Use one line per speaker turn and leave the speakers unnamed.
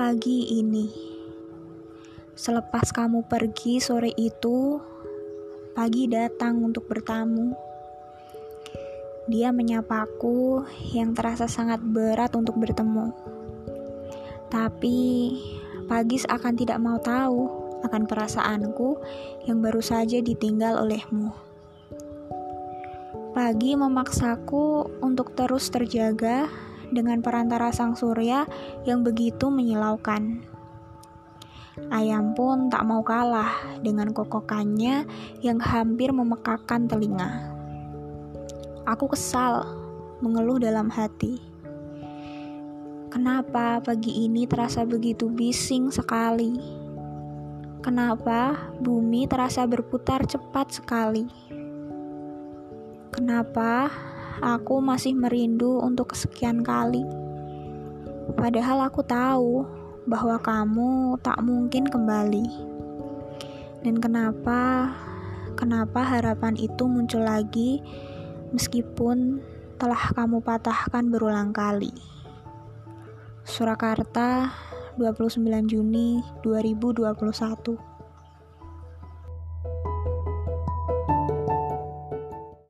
Pagi ini, selepas kamu pergi sore itu, pagi datang untuk bertamu. Dia menyapaku yang terasa sangat berat untuk bertemu. Tapi pagi seakan tidak mau tahu akan perasaanku yang baru saja ditinggal olehmu. Pagi memaksaku untuk terus terjaga dengan perantara sang surya yang begitu menyilaukan. Ayam pun tak mau kalah dengan kokokannya yang hampir memekakan telinga. Aku kesal, mengeluh dalam hati. Kenapa pagi ini terasa begitu bising sekali? Kenapa bumi terasa berputar cepat sekali? Kenapa aku masih merindu untuk kesekian kali. Padahal aku tahu bahwa kamu tak mungkin kembali. Dan kenapa, kenapa harapan itu muncul lagi meskipun telah kamu patahkan berulang kali. Surakarta, 29 Juni 2021